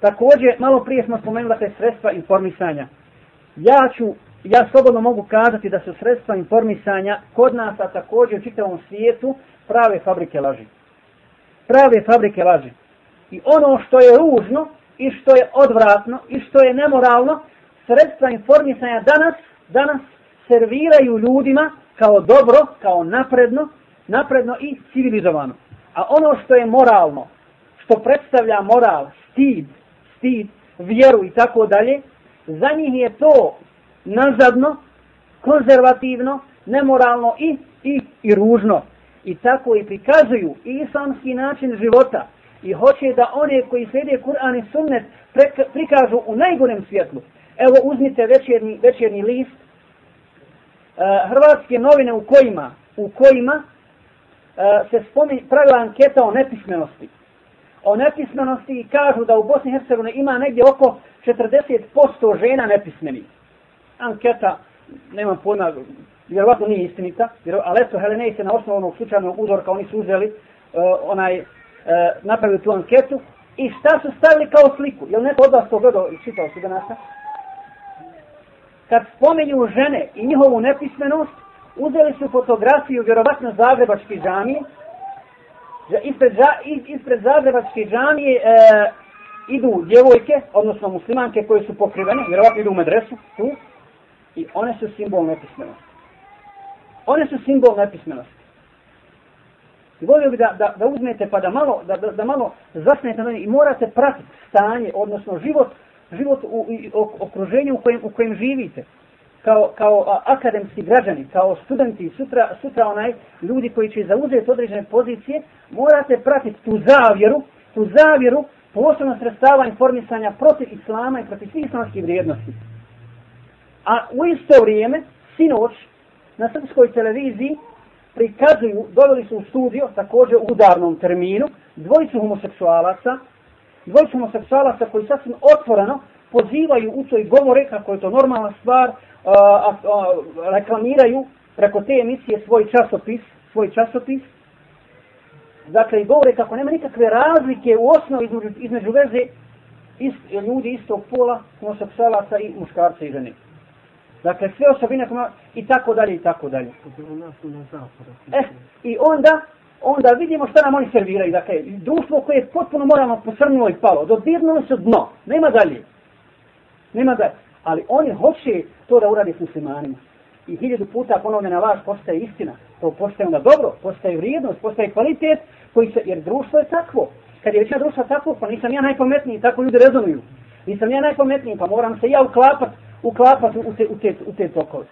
Također, malo prije smo spomenuli da je sredstva informisanja. Ja ću, ja slobodno mogu kazati da su sredstva informisanja kod nas, a također u čitavom svijetu, prave fabrike laži. Prave fabrike laži. I ono što je ružno, i što je odvratno, i što je nemoralno, sredstva informisanja danas, danas serviraju ljudima kao dobro, kao napredno, napredno i civilizovano. A ono što je moralno, što predstavlja moral, stid, stid, vjeru i tako dalje, za njih je to nazadno, konzervativno, nemoralno i, i, i ružno. I tako i prikazuju i islamski način života i hoće da one koji slijede Kur'an i Sunnet prikažu u najgorem svjetlu. Evo uzmite večernji, večernji list uh, Hrvatske novine u kojima u kojima e, se spominje pravila anketa o nepismenosti o nepismenosti i kažu da u Bosni i Hercegovini ima negdje oko 40% žena nepismeni. Anketa, nema pojma, vjerovatno nije istinita, ali eto, Helenej se na osnovu onog slučajnog uzorka, oni su uzeli uh, onaj, uh, napravili tu anketu i šta su stavili kao sliku? Jel neko od vas to gledao i čitao su danas? Kad spomenju žene i njihovu nepismenost, uzeli su fotografiju vjerovatno Zagrebački džamije, ispred, ispred Zagrebačke džamije e, idu djevojke, odnosno muslimanke koje su pokrivene, vjerovatno idu u medresu, tu, i one su simbol nepismenosti. One su simbol nepismenosti. I volio bi da, da, da uzmete pa da malo, da, da, da malo zasnete na i morate pratiti stanje, odnosno život, život u, u okruženju u kojem, u kojem živite kao, kao a, akademski građani, kao studenti, sutra, sutra onaj ljudi koji će zauzeti određene pozicije, morate pratiti tu zavjeru, tu zavjeru posebno sredstava informisanja protiv islama i protiv svih islamskih vrijednosti. A u isto vrijeme, sinoć, na srpskoj televiziji prikazuju, doveli su u studio, također u udarnom terminu, dvojicu homoseksualaca, dvojicu homoseksualaca koji sasvim otvoreno pozivaju u toj govore kako je to normalna stvar, reklamiraju preko te emisije svoj časopis, svoj časopis. Dakle, i govore kako nema nikakve razlike u osnovi između, između veze ist, ljudi istog pola, homoseksualaca i muškarca i žene. Dakle, sve osobine koma, i tako dalje, i tako dalje. E, i onda, onda vidimo šta nam oni serviraju. Dakle, društvo koje je potpuno moralno posrnulo i palo, dodirnulo se dno, nema dalje. Nema dalje ali oni hoće to da uradi s muslimanima. I hiljadu puta ponovljena laž postaje istina. To postaje onda dobro, postaje vrijednost, postaje kvalitet, koji se, jer društvo je takvo. Kad je većina društva takvo, pa nisam ja najpametniji, tako ljudi rezonuju. Nisam ja najpametniji, pa moram se ja uklapat, uklapat u te, u te, u te tokove.